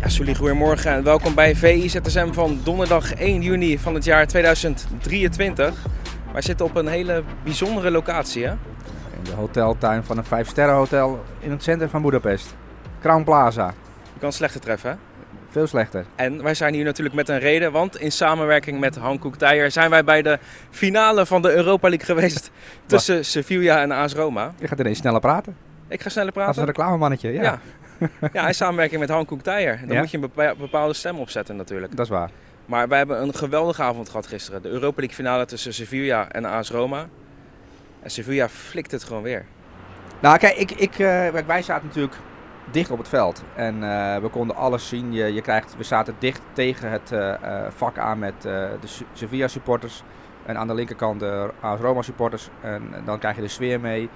Ja, Sully, goedemorgen en welkom bij VIZSM van donderdag 1 juni van het jaar 2023. Wij zitten op een hele bijzondere locatie, hè? In de hoteltuin van een 5 hotel in het centrum van Budapest. Crown Plaza. Je kan slechter treffen, hè? Veel slechter. En wij zijn hier natuurlijk met een reden, want in samenwerking met Hankook Teijer zijn wij bij de finale van de Europa League geweest tussen Sevilla en AS Roma. Je gaat ineens sneller praten. Ik ga sneller Als een praten. reclamemannetje, ja. Ja. Ja, in samenwerking met Hankook Teijer. Dan Ja? moet je een bepa- bepaalde stem opzetten natuurlijk. Dat is waar. Maar wij hebben een geweldige avond gehad gisteren. De Europa League finale tussen Sevilla en AS Roma. En Sevilla flikt het gewoon weer. Nou, kijk, ik, ik, eh, wij zaten natuurlijk dicht op het veld. En eh, we konden alles zien. Je, je krijgt, we zaten dicht tegen het eh, eh, vak aan met de Se- Sevilla supporters. En aan de linkerkant de Roma supporters. En dan krijg je de sfeer mee.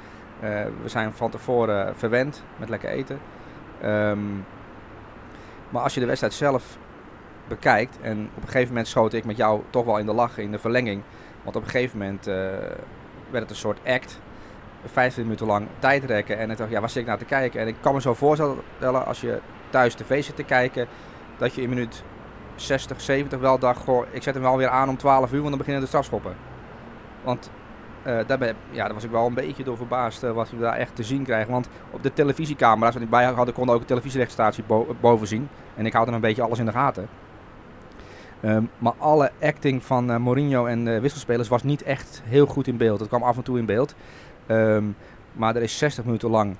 We zijn van tevoren verwend met lekker eten. Ehm, maar als je de wedstrijd zelf bekijkt. En op een gegeven moment schoot ik met jou toch wel in de lach in de verlenging. Want op een gegeven moment werd het een soort act. 15 minuten lang tijdrekken. En ik dacht, ja, waar zit ik naar te kijken? En ik kan me zo voorstellen, als je thuis tv zit te kijken, dat je in minuut 60, 70 wel dacht, goh, ik zet hem wel weer aan om 12 uur, want dan beginnen de strafschoppen. Want eh, daar, ben, ja, daar was ik wel een beetje door verbaasd eh, wat we daar echt te zien krijgen. Want op de televisiecamera's, wat ik bij had, konden ook de televisieregistratie bo- boven zien. En ik hou dan een beetje alles in de gaten. Ehm, maar alle acting van eh, Mourinho en de wisselspelers was niet echt heel goed in beeld. Het kwam af en toe in beeld. Ehm, maar er is 60 minuten lang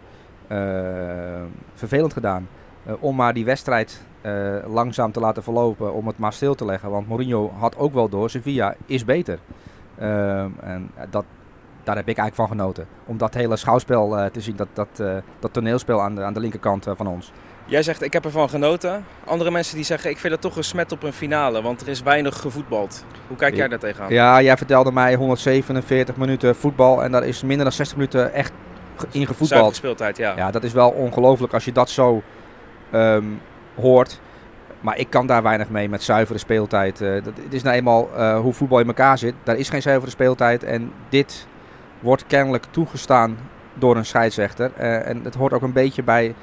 eh, vervelend gedaan. eh, om maar die wedstrijd eh, langzaam te laten verlopen. Om het maar stil te leggen. Want Mourinho had ook wel door. Sevilla is beter. Ehm, en dat, daar heb ik eigenlijk van genoten. Om dat hele schouwspel te zien. Dat, dat, dat toneelspel aan de, aan de linkerkant van ons. Jij zegt, ik heb ervan genoten. Andere mensen die zeggen, ik vind het toch een smet op een finale, want er is weinig gevoetbald. Hoe kijk jij daar tegenaan? Ja, jij vertelde mij 147 minuten voetbal. En daar is minder dan 60 minuten echt ge- in Zuivere gevoetbald. speeltijd, ja. Ja, dat is wel ongelooflijk als je dat zo ehm, hoort. Maar ik kan daar weinig mee met zuivere speeltijd. Eh, dat, het is nou eenmaal eh, hoe voetbal in elkaar zit. Daar is geen zuivere speeltijd. En dit wordt kennelijk toegestaan door een scheidsrechter. Eh, en het hoort ook een beetje bij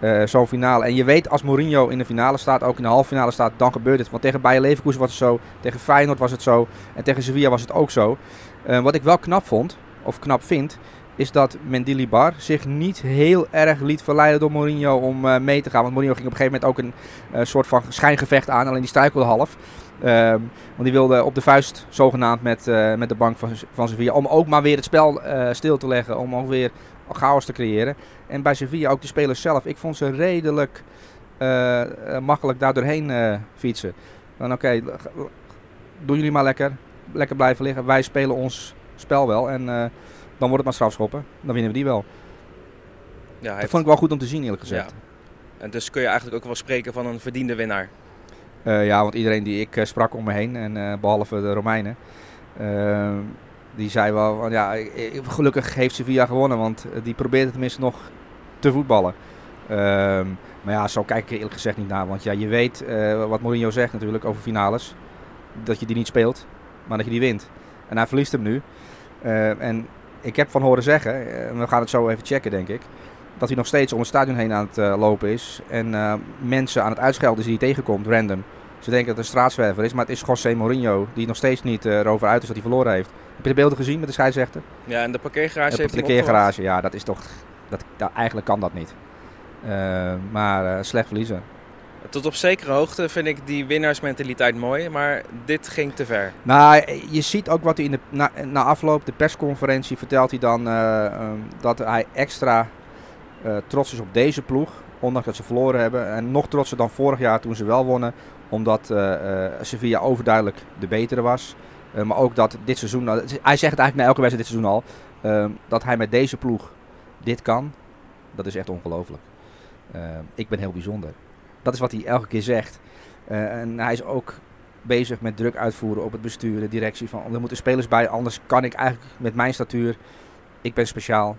eh, zo'n finale. En je weet als Mourinho in de finale staat, ook in de halve finale staat, dan gebeurt het. Want tegen Bayer Leverkusen was het zo. Tegen Feyenoord was het zo. En tegen Sevilla was het ook zo. Eh, wat ik wel knap vond, of knap vind, is dat Mendilibar zich niet heel erg liet verleiden door Mourinho om eh, mee te gaan. Want Mourinho ging op een gegeven moment ook een soort van schijngevecht aan, alleen die struikelde half. Ehm, want die wilde op de vuist zogenaamd met, met de bank van, van Sevilla. Om ook maar weer het spel stil te leggen, om ook weer chaos te creëren. En bij Sevilla ook de spelers zelf. Ik vond ze redelijk eh, eh, makkelijk daar doorheen eh, fietsen. Dan oké, doen jullie maar lekker. Lekker blijven liggen. Wij spelen ons spel wel. En dan wordt het maar strafschoppen. Dan winnen we die wel. Ja, Dat heeft- vond ik wel goed om te zien eerlijk gezegd. En dus kun je eigenlijk ook wel spreken van een verdiende winnaar. Ja, want iedereen die ik sprak om me heen, en, eh, behalve de Romeinen, die zei wel, van, ja, gelukkig heeft Sevilla gewonnen, want die probeerde tenminste nog te voetballen. Ehm, maar ja, zo kijk ik er eerlijk gezegd niet naar, want ja, je weet eh, wat Mourinho zegt natuurlijk over finales, dat je die niet speelt, maar dat je die wint. En hij verliest hem nu. Eh, en ik heb van horen zeggen, eh, we gaan het zo even checken denk ik, dat hij nog steeds om het stadion heen aan het eh, lopen is. En mensen aan het uitschelden die hij tegenkomt, random. Ze denken dat het een straatzwerver is, maar het is José Mourinho die nog steeds niet erover uit is dat hij verloren heeft. Heb je de beelden gezien met de scheidsrechter? Ja, en de parkeergarage de parkeergarage, ja, dat is toch... Dat, nou, eigenlijk kan dat niet. Eh, maar eh, slecht verliezen. Tot op zekere hoogte vind ik die winnaarsmentaliteit mooi, maar dit ging te ver. Nou, je ziet ook wat hij in de, na, na afloop, de persconferentie, vertelt hij dan eh, ehm, dat hij extra trots is op deze ploeg. Ondanks dat ze verloren hebben. En nog trotser dan vorig jaar toen ze wel wonnen. Omdat eh, eh, Sevilla overduidelijk de betere was. Maar ook dat dit seizoen, nou, hij zegt het eigenlijk na elke wedstrijd dit seizoen al. ehm, dat hij met deze ploeg dit kan. Dat is echt ongelooflijk. Ehm, ik ben heel bijzonder. Dat is wat hij elke keer zegt. Eh, en hij is ook bezig met druk uitvoeren op het bestuur, de directie. Van, er moeten spelers bij, anders kan ik eigenlijk met mijn statuur, ik ben speciaal,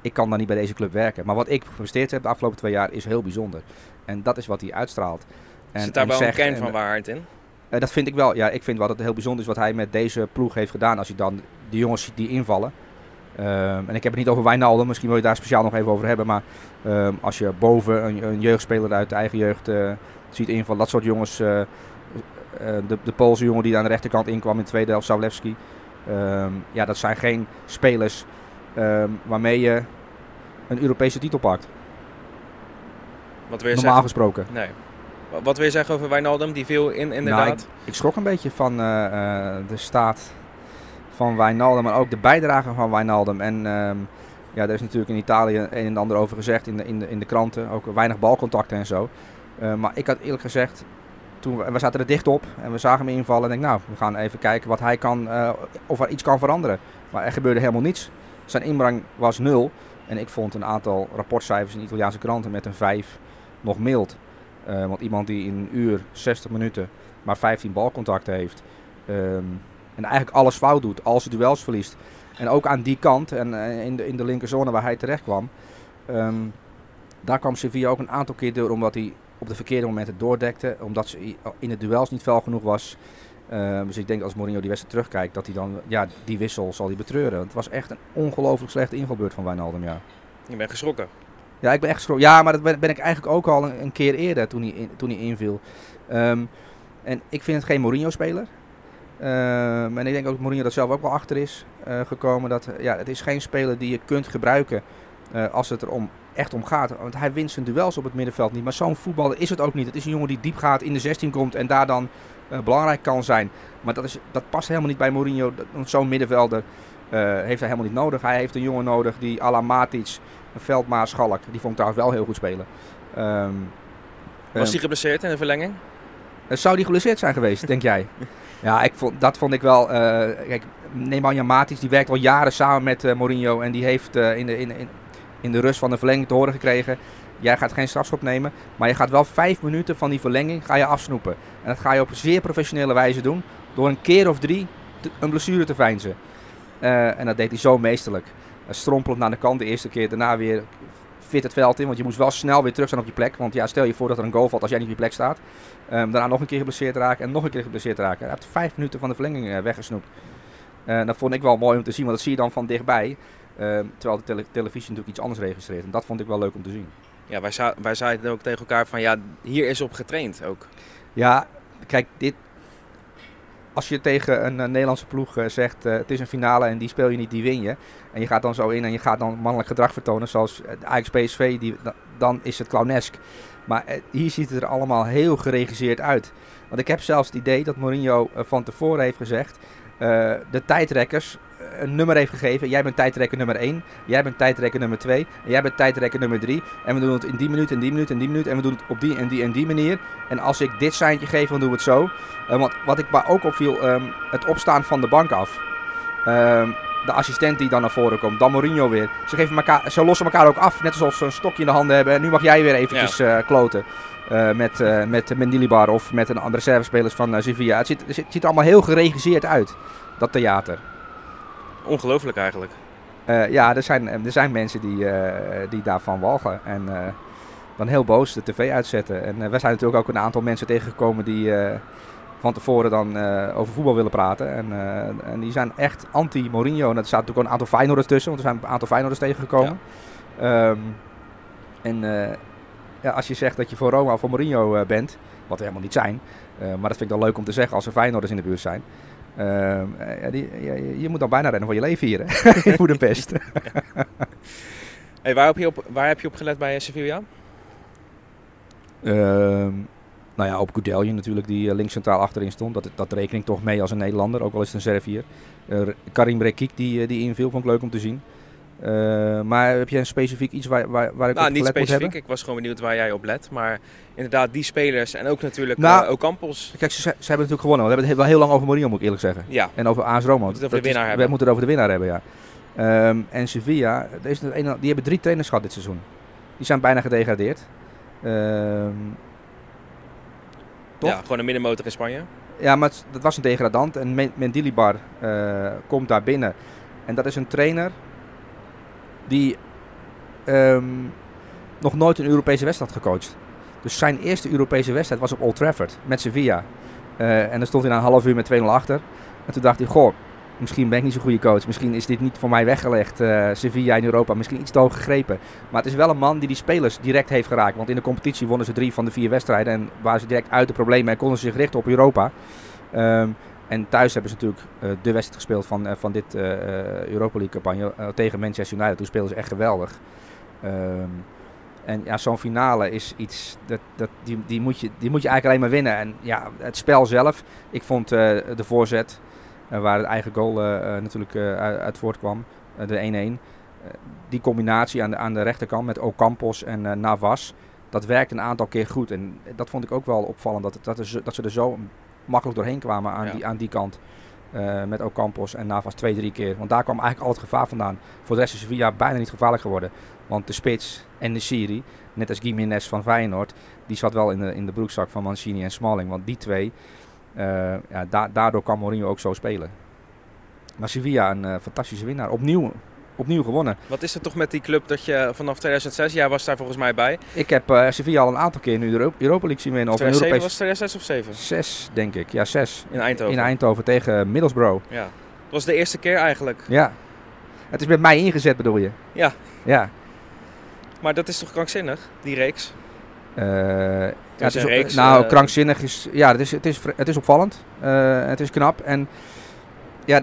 ik kan dan niet bij deze club werken. Maar wat ik gepresteerd heb de afgelopen twee jaar is heel bijzonder. En dat is wat hij uitstraalt. En, Zit daar en wel een kern van waarheid in? eh, dat vind ik wel. Ja, ik vind wel dat het heel bijzonder is wat hij met deze ploeg heeft gedaan. Als je dan de jongens ziet die invallen. Ehm, en ik heb het niet over Wijnaldum, misschien wil je daar speciaal nog even over hebben. Maar ehm, als je boven een, een, jeugdspeler uit de eigen jeugd uh, ziet invallen, dat soort jongens. Uh, de, de Poolse jongen die aan de rechterkant inkwam in de tweede helft, Zawlewski. Um, ja, dat zijn geen spelers waarmee je een Europese titel pakt. Wat Normaal zeggen? gesproken. Nee. Wat wil je zeggen over Wijnaldum? Die viel in inderdaad. Nou, ik, ik, schrok een beetje van de staat van Wijnaldum, maar ook de bijdrage van Wijnaldum. En um, ja, er is natuurlijk in Italië een en ander over gezegd in de, in in de kranten. Ook weinig balcontacten en zo. Uh, maar ik had eerlijk gezegd, toen we, we, zaten er dicht op en we zagen hem invallen. En ik nou, we gaan even kijken wat hij kan, uh, of er iets kan veranderen. Maar er gebeurde helemaal niets. Zijn inbreng was nul. En ik vond een aantal rapportcijfers in Italiaanse kranten met een 5 nog mild. Uh, want iemand die in een uur, 60 minuten, maar 15 balcontacten heeft. Um, en eigenlijk alles fout doet als hij duels verliest. En ook aan die kant en uh, in, de, in de linkerzone waar hij terecht kwam. Um, daar kwam Sevilla ook een aantal keer door omdat hij op de verkeerde momenten doordekte. Omdat ze in de duels niet fel genoeg was. Uh, dus ik denk als Mourinho die wedstrijd terugkijkt dat hij dan ja, die wissel zal hij betreuren. Het was echt een ongelooflijk slechte invalbeurt van Wijnaldum. Ja. Je bent geschrokken. Ja, ik ben echt geschrokken. Ja, maar dat ben, ben ik eigenlijk ook al een, een, keer eerder toen hij, in, toen hij inviel. Um, en ik vind het geen Mourinho-speler. Uh, en ik denk ook dat Mourinho dat zelf ook wel achter is uh, gekomen. Dat, ja, het is geen speler die je kunt gebruiken uh, als het er om, echt om gaat. Want hij wint zijn duels op het middenveld niet. Maar zo'n voetballer is het ook niet. Het is een jongen die diep gaat, in de 16 komt en daar dan belangrijk kan zijn. Maar dat, is, dat past helemaal niet bij Mourinho. Zo'n middenvelder heeft hij helemaal niet nodig. Hij heeft een jongen nodig die à la Matic, Veldmaas, Schalk. Die vond ik trouwens wel heel goed spelen. Um, Was hij geblesseerd in de verlenging? zou die geblesseerd zijn geweest, denk jij? Ja, ik vond, dat vond ik wel. Uh, kijk, Nemanja Matic die werkt al jaren samen met uh, Mourinho. En die heeft uh, in, de, in, in, in de rust van de verlenging te horen gekregen. Jij gaat geen strafschop nemen. Maar je gaat wel vijf minuten van die verlenging ga je afsnoepen. En dat ga je op zeer professionele wijze doen. Door een keer of drie een blessure te veinzen. en dat deed hij zo meesterlijk. strompelend naar de kant de eerste keer. Daarna weer fit het veld in. Want je moest wel snel weer terug zijn op je plek. Want ja, stel je voor dat er een goal valt als jij niet op je plek staat. Um, daarna nog een keer geblesseerd raken en nog een keer geblesseerd raken. Hij heeft vijf minuten van de verlenging uh, weggesnoept. Uh, dat vond ik wel mooi om te zien, want dat zie je dan van dichtbij. Uh, terwijl de tele televisie natuurlijk iets anders registreert. En dat vond ik wel leuk om te zien. Ja, wij, wij zeiden ook tegen elkaar van ja, hier is op getraind ook. Ja, kijk, dit, als je tegen een, een Nederlandse ploeg uh, zegt uh, het is een finale en die speel je niet, die win je. En je gaat dan zo in en je gaat dan mannelijk gedrag vertonen zoals Ajax PSV, die, dan is het clownesk. Maar hier ziet het er allemaal heel geregisseerd uit. Want ik heb zelfs het idee dat Mourinho van tevoren heeft gezegd, de tijdrekkers een nummer heeft gegeven. Jij bent tijdrekker nummer 1, jij bent tijdrekker nummer 2, en jij bent tijdrekker nummer 3. En we doen het in die minuut, en die minuut, en die minuut. En we doen het op die en die en die manier. En als ik dit seintje geef, dan doen we het zo. Uh, want wat ik ook opviel, um, het opstaan van de bank af. Um, de assistent die dan naar voren komt, dan Mourinho weer. Ze, geven elkaar, ze lossen elkaar ook af, net alsof ze een stokje in de handen hebben. En nu mag jij weer eventjes ja. uh, kloten. Uh, met, uh, met Mendilibar of met een andere reservespelers van Sevilla. Het ziet, het ziet er allemaal heel geregisseerd uit, dat theater. Ongelooflijk eigenlijk. Ja, er zijn, er zijn mensen die, die daarvan walgen. En dan heel boos de tv uitzetten. En we zijn natuurlijk ook een aantal mensen tegengekomen die van tevoren dan over voetbal willen praten. En, en die zijn echt anti-Mourinho. En er staat natuurlijk ook een aantal Feyenoorders tussen. Want er zijn een aantal Feyenoorders tegengekomen. Ja. Um, en ja, als je zegt dat je voor Roma of voor Mourinho bent, wat we helemaal niet zijn. maar dat vind ik dan leuk om te zeggen als er Feyenoorders in de buurt zijn. Uh, ja, die, je, je, moet dan bijna rennen voor je leven hier, in Boedapest. hey, waar, heb je op, waar heb je op gelet bij Sevilla? Uh, nou ja, op Goudelje natuurlijk, die links centraal achterin stond. Dat, dat reken ik toch mee als een Nederlander, ook al is het een Servier. Uh, Karim Rekik, die, die inviel, vond ik leuk om te zien. Uh, maar heb je een specifiek iets waar, waar, waar ik nou, op niet specifiek. Ik was gewoon benieuwd waar jij op let. Maar inderdaad, die spelers en ook natuurlijk Nou, uh, Ocampos. Kijk, ze, ze hebben natuurlijk gewonnen. We hebben het wel heel lang over Mourinho, moet ik eerlijk zeggen. Ja, En over AS Roma. moeten het over de is- winnaar We hebben. moeten het over de winnaar hebben, ja. Ehm, en Sevilla, die hebben drie trainers gehad dit seizoen. Die zijn bijna gedegradeerd. Ehm, toch? Ja, gewoon een middenmotor in Spanje. ja, maar het- dat was een degradant. En Men- Mendilibar eh, komt daar binnen. En dat is een trainer die ehm, nog nooit een Europese wedstrijd had gecoacht. Dus zijn eerste Europese wedstrijd was op Old Trafford met Sevilla. Eh, en dan stond hij na een half uur met 2-0 achter. En toen dacht hij, goh, misschien ben ik niet zo'n goede coach. Misschien is dit niet voor mij weggelegd. eh, Sevilla in Europa, misschien iets te hoog gegrepen. Maar het is wel een man die die spelers direct heeft geraakt. Want in de competitie wonnen ze drie van de vier wedstrijden. En waren ze direct uit de problemen en konden ze zich richten op Europa. Ehm, en thuis hebben ze natuurlijk eh, de wedstrijd gespeeld van, eh, van dit Europa League campagne tegen Manchester United. Toen speelden ze echt geweldig. Ehm, en ja, zo'n finale is iets, dat, dat, die, die, moet je, die moet je eigenlijk alleen maar winnen. En ja, het spel zelf, ik vond de voorzet, waar het eigen goal eh, eh, natuurlijk eh, uit, voortkwam, eh, de 1-1. eh, die combinatie aan de, aan de rechterkant met Ocampos en eh, Navas, dat werkte een aantal keer goed. En dat vond ik ook wel opvallend, dat, dat, dat ze er zo makkelijk doorheen kwamen aan, Ja. die, aan die kant. Eh, met Ocampos en Navas twee, drie keer. Want daar kwam eigenlijk al het gevaar vandaan. Voor de rest is Sevilla bijna niet gevaarlijk geworden. Want de spits en de Siri, net als Gimenez van Feyenoord, die zat wel in de, in de broekzak van Mancini en Smalling. Want die twee, eh, ja, da- daardoor kan Mourinho ook zo spelen. Maar Sevilla een eh, fantastische winnaar. Opnieuw, opnieuw gewonnen. Wat is er toch met die club dat je vanaf 2006, jij was daar volgens mij bij. Ik heb eh, Sevilla al een aantal keer nu de Euro- Europa League zien winnen. Of een 2007 Europees... was het 2006 of 7? Zes, denk ik. Ja, zes. In Eindhoven. In Eindhoven tegen Middlesbrough. Ja. Dat was de eerste keer eigenlijk. Ja. Het is met mij ingezet, bedoel je? Ja. Ja. Maar dat is toch krankzinnig, die reeks? Eh, ja, het is, reeks, nou, eh, krankzinnig is. Ja, het is, het is, het is opvallend. Eh, het is knap. En ja.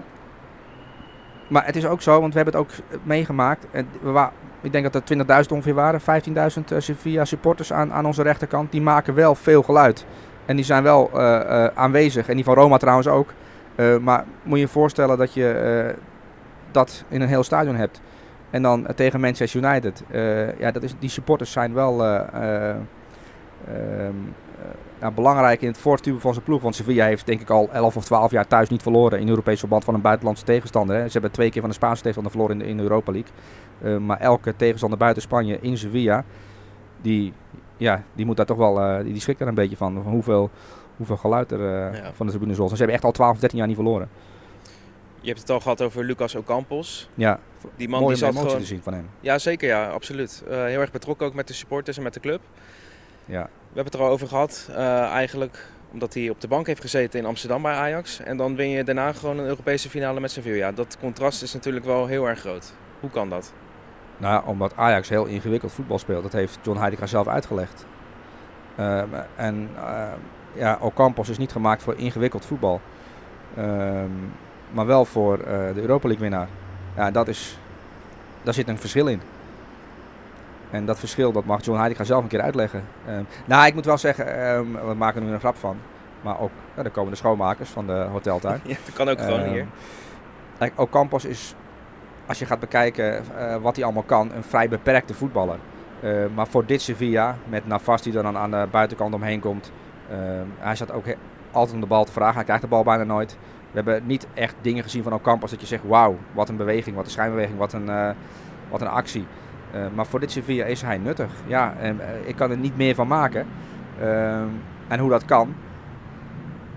Maar het is ook zo, want we hebben het ook meegemaakt. En we ik denk dat er 20.000 ongeveer waren. 15.000 eh, Sevilla supporters aan, aan onze rechterkant. Die maken wel veel geluid. En die zijn wel aanwezig. En die van Roma trouwens ook. Maar moet je je voorstellen dat je dat in een heel stadion hebt. En dan tegen Manchester United. Ja, dat is, die supporters zijn wel ehm, ja, belangrijk in het voortstuwen van zijn ploeg. Want Sevilla heeft denk ik al 11 of 12 jaar thuis niet verloren in Europees verband van een buitenlandse tegenstander. Hè. Ze hebben twee keer van de Spaanse tegenstander verloren in de, in Europa League. Eh, maar elke tegenstander buiten Spanje in Sevilla, die, ja, die moet daar toch wel, eh, die, die schrikt er een beetje van. Van hoeveel, hoeveel geluid er eh, Ja. van de tribune zoals. Ze hebben echt al 12 of 13 jaar niet verloren. Je hebt het al gehad over Lucas Ocampos. Ja, Die man die zat emotie gewoon... te zien van hem. Ja, zeker ja, absoluut. Heel erg betrokken ook met de supporters en met de club. Ja. We hebben het er al over gehad, eh, eigenlijk omdat hij op de bank heeft gezeten in Amsterdam bij Ajax. En dan win je daarna gewoon een Europese finale met Sevilla. Dat contrast is natuurlijk wel heel erg groot. Hoe kan dat? Nou, omdat Ajax heel ingewikkeld voetbal speelt. Dat heeft John Heidegger zelf uitgelegd. Ehm, en ehm, ja, Ocampos is niet gemaakt voor ingewikkeld voetbal. Ehm, maar wel voor eh, de Europa League winnaar. Ja, dat is, daar zit een verschil in. En dat verschil dat mag John Heidegger zelf een keer uitleggen. Ehm, nou, ik moet wel zeggen, ehm, we maken er nu een grap van. Maar ook, ja, daar komen de schoonmakers van de hoteltuin. Ja, dat kan ook gewoon Ehm, hier. Kijk, Ocampos is, als je gaat bekijken eh, wat hij allemaal kan, een vrij beperkte voetballer. Maar voor dit Sevilla, met Navas die er dan aan de buitenkant omheen komt, hij staat ook altijd om de bal te vragen. Hij krijgt de bal bijna nooit. We hebben niet echt dingen gezien van Ocampos dat je zegt, wauw, wat een beweging, wat een schijnbeweging, wat een, eh, wat een actie. Eh, maar voor dit Sevilla is hij nuttig. Ja, en, eh, ik kan er niet meer van maken. Ehm, en hoe dat kan.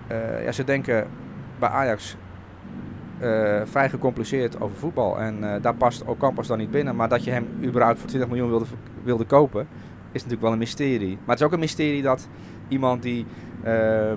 Eh, ja, ze denken bij Ajax vrij gecompliceerd over voetbal. En daar past Ocampos dan niet binnen. Maar dat je hem überhaupt voor 20 miljoen wilde, wilde kopen, is natuurlijk wel een mysterie. Maar het is ook een mysterie dat iemand die ehm,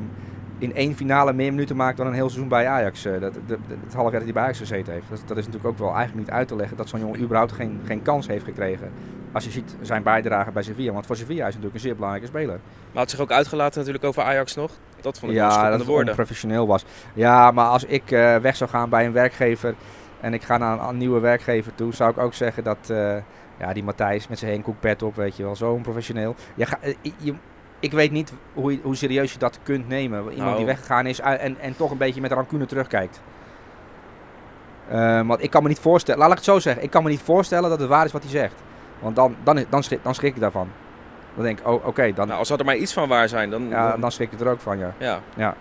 in één finale meer minuten maakt dan een heel seizoen bij Ajax, eh, dat, de, de- het half jaar dat hij bij Ajax gezeten heeft. Dat, dat is natuurlijk ook wel eigenlijk niet uit te leggen dat zo'n jongen überhaupt geen, geen kans heeft gekregen. Als je ziet zijn bijdrage bij Sevilla. Want voor Sevilla is hij natuurlijk een zeer belangrijke speler. Maar had zich ook uitgelaten natuurlijk over Ajax nog. Dat vond ik wel Ja, dat schokkende het woorden. onprofessioneel was. Ja, maar als ik eh, weg zou gaan bij een werkgever en ik ga naar een, een nieuwe werkgever toe, zou ik ook zeggen dat eh, ja, die Matthijs met zijn Henk Koek pet op, weet je wel, zo onprofessioneel. Je ga, je, ik weet niet hoe, je- hoe serieus je dat kunt nemen. Iemand Nou. die weggegaan is uit- en, en toch een beetje met rancune terugkijkt. Eh, want ik kan me niet voorstellen, laat ik het zo zeggen, ik kan me niet voorstellen dat het waar is wat hij zegt. Want dan, dan, dan, schrik, dan schrik ik daarvan. Dan denk ik, oh, oké, dan, Nou, als er maar iets van waar zijn, dan... ja, dan- schrik ik er ook van, ja. ja. Ja.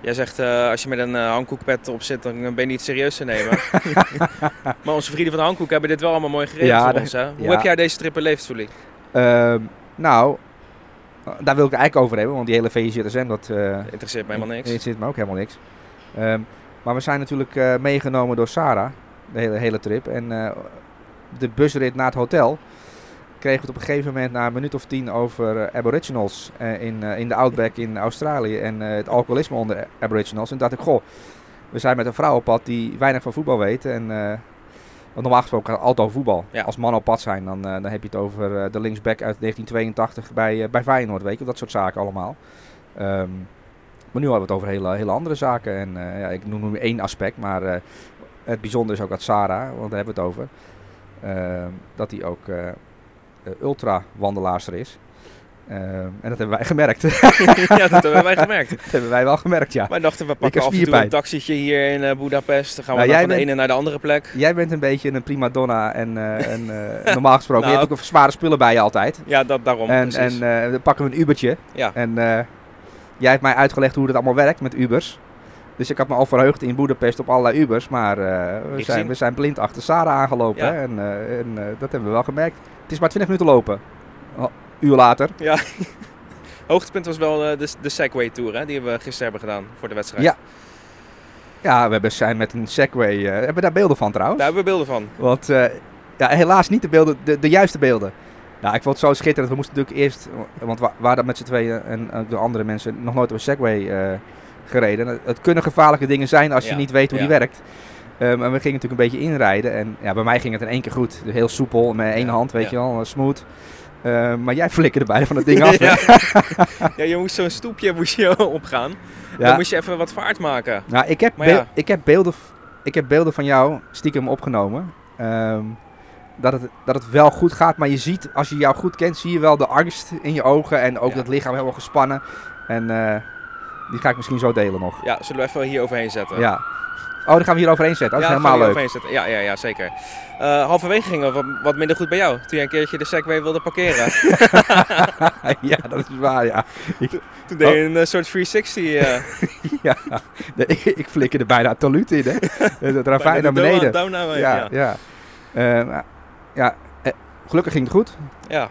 Jij zegt, eh, als je met een uh, handkoekpet op zit, dan ben je niet serieus te nemen. maar onze vrienden van de handkoek hebben dit wel allemaal mooi geregeld Ja, voor dat- ons. Hè? Hoe heb jij deze trip beleefd? Ehm, nou, daar wil ik het eigenlijk over hebben, want die hele VZSM, dat eh, Interesseert me helemaal niks. interesseert me ook helemaal niks. Ehm, maar we zijn natuurlijk eh, meegenomen door Sarah, de hele, hele trip. En eh, de busrit naar het hotel kregen we het op een gegeven moment na een minuut of tien over eh, aboriginals eh, in, eh, in de Outback in Australië en eh, het alcoholisme onder aboriginals. En dacht ik, goh, we zijn met een vrouw op pad die weinig van voetbal weet. En, eh, want normaal gesproken gaat over voetbal. Ja. Als mannen op pad zijn, dan, eh, dan heb je het over eh, de linksback uit 1982 bij, eh, bij Feyenoord. Weet je, dat soort zaken allemaal. Ehm, maar nu hebben we het over hele, hele andere zaken. En ja, ik noem nu één aspect, maar het bijzondere is ook dat Sarah, want daar hebben we het over, ehm, dat hij ook ultra-wandelaarster is. Ehm, en dat hebben wij gemerkt. ja, dat hebben wij gemerkt. dat hebben wij wel gemerkt, ja. Wij dachten, we pakken af en toe een taxietje hier in eh Budapest. Dan gaan we Nou, dan van de ene naar de andere plek. Jij bent een beetje een prima donna en, eh, en eh, normaal gesproken, je Nou. hebt ook zware spullen bij je altijd. Ja, dat, daarom En, precies. en eh, dan pakken we een Ubertje. ja. En jij hebt mij uitgelegd hoe het allemaal werkt met Ubers. Dus ik had me al verheugd in Boedapest op allerlei Ubers. Maar we, zijn, we zijn blind achter Sarah aangelopen. Ja. Hè? En, en dat hebben we wel gemerkt. Het is maar 20 minuten lopen. Uur later. Hoogtepunt was wel eh, de, de Segway Tour, hè, die we gisteren hebben gedaan voor de wedstrijd. Ja. Ja, we hebben, zijn met een Segway. eh, hebben we daar beelden van trouwens? Daar hebben we beelden van. Want eh, ja, helaas niet de, beelden, de, de juiste beelden. Nou, ik vond het zo schitterend. We moesten natuurlijk eerst, want we waren met z'n tweeën en ook de andere mensen nog nooit op een Segway gereden. Het, kunnen gevaarlijke dingen zijn als je Ja, niet weet hoe ja. die werkt. Ehm, en we gingen natuurlijk een beetje inrijden. En ja, bij mij ging het in één keer goed. Dus heel soepel, met één Ja, hand, weet ja. je wel, smooth. Ehm, maar jij flikkerde bijna van het ding af. ja. ja, je moest zo'n stoepje moest je opgaan. Ja. Dan moest je even wat vaart maken. Nou, ik heb, ja. ik, heb beelden, ik heb beelden van jou stiekem opgenomen. Ehm, dat, het, dat het wel goed gaat, maar je ziet, als je jou goed kent, zie je wel de angst in je ogen en ook dat lichaam helemaal gespannen. En eh, die ga ik misschien zo delen nog. Ja, zullen we even hier overheen zetten? Ja. Oh, dan gaan we hier overheen zetten. Dat Ja, is we helemaal leuk. overheen zetten. Ja, ja, ja, zeker. Eh, halverwege ging het wat, wat minder goed bij jou. Toen je een keertje de Segway wilde parkeren. ja, dat is waar, ja. Toen deed je een eh, soort 360. eh ja. Ik, ik flikkerde bijna taluut in, hè. Het ravijn naar beneden. down- down- Ja, ja. ja. Ja, eh, gelukkig ging het goed. ja.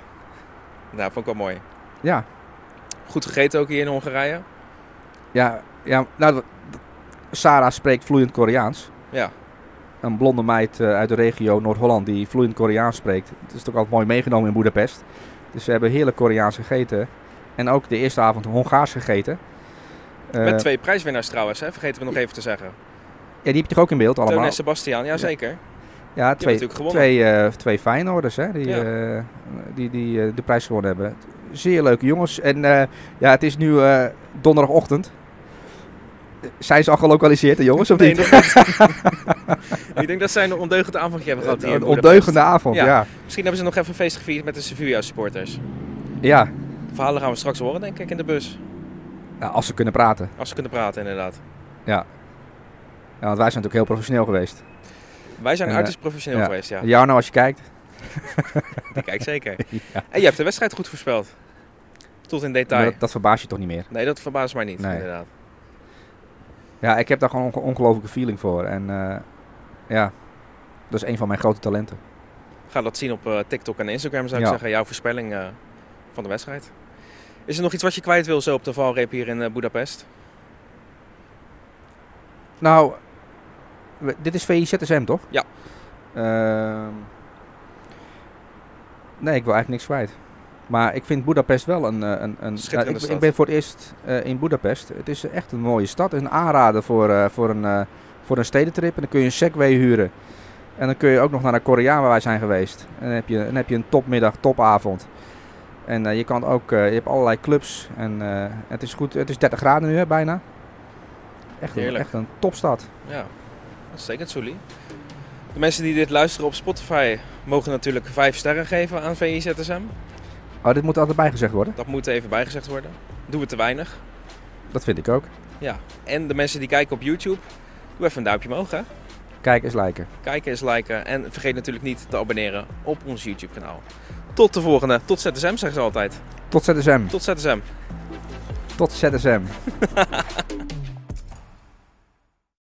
Nou, vond ik wel mooi. Ja, Goed gegeten ook hier in Hongarije. Ja, ja nou, dat- dat- Sarah spreekt vloeiend Koreaans. Ja. Een blonde meid eh, uit de regio Noord-Holland die vloeiend Koreaans spreekt. Het is toch altijd mooi meegenomen in Boedapest. Dus we hebben heerlijk Koreaans gegeten. En ook de eerste avond Hongaars gegeten. Eh, Met twee prijswinnaars trouwens, hè? vergeten we nog even te zeggen. Ja, die heb je toch ook in beeld Teun allemaal? en Sebastian, ja zeker. Ja, twee, twee, eh twee Feyenoorders hè, die, Ja. die, die de prijs gewonnen hebben. Zeer leuke jongens. En ja, het is nu donderdagochtend. Zijn ze al gelokaliseerd, de jongens, of Nee, niet? ik denk dat zij een ondeugend avondje hebben gehad hier Een ondeugende avond, Ja. ja. Misschien hebben ze nog even een feest gevierd met de Sevilla supporters. Ja, De verhalen gaan we straks horen, denk ik, in de bus. nou, als ze kunnen praten. Als ze kunnen praten, inderdaad. Ja, want wij zijn natuurlijk heel professioneel geweest. Wij zijn En, uiterst professioneel ja. geweest, ja. Nou als je kijkt. Die kijk zeker. En je hebt de wedstrijd goed voorspeld. Tot in detail. Dat, dat verbaast je toch niet meer. Nee, dat verbaast mij niet, Nee. inderdaad. Ja, ik heb daar gewoon een onge- ongelofelijke feeling voor. En eh, ja, dat is een van mijn grote talenten. Ga dat zien op eh, TikTok en Instagram, zou ik Ja. zeggen. Jouw voorspelling eh, van de wedstrijd. Is er nog iets wat je kwijt wil zo op de valreep hier in Budapest? Nou, we- dit is VIZSM toch? Ja. Ehm, nee, ik wil eigenlijk niks kwijt. Maar ik vind Budapest wel een... eh, een, een Schitterende ik, stad. ik ben voor het eerst eh, in Budapest. Het is echt een mooie stad. Een aanrader voor, eh, voor, een, voor een stedentrip. En dan kun je een Segway huren. En dan kun je ook nog naar de Koreaan waar wij zijn geweest. En dan heb je, dan heb je een topmiddag, topavond. En je kan ook, je hebt allerlei clubs. En het is goed, het is 30 graden nu hè, bijna. Echt een, Heerlijk. echt een topstad. Ja, uitstekend. De mensen die dit luisteren op Spotify mogen natuurlijk 5 sterren geven aan VIZSM. Oh, dit moet altijd bijgezegd worden. Dat moet even bijgezegd worden. Doen we te weinig. Dat vind ik ook. Ja. En de mensen die kijken op YouTube, doe even een duimpje omhoog. Hè? Kijk eens liken. Kijken eens liken. En vergeet natuurlijk niet te abonneren op ons YouTube kanaal. Tot de volgende. Tot ZSM zeggen ze altijd. Tot ZSM. Tot ZSM. Tot ZSM.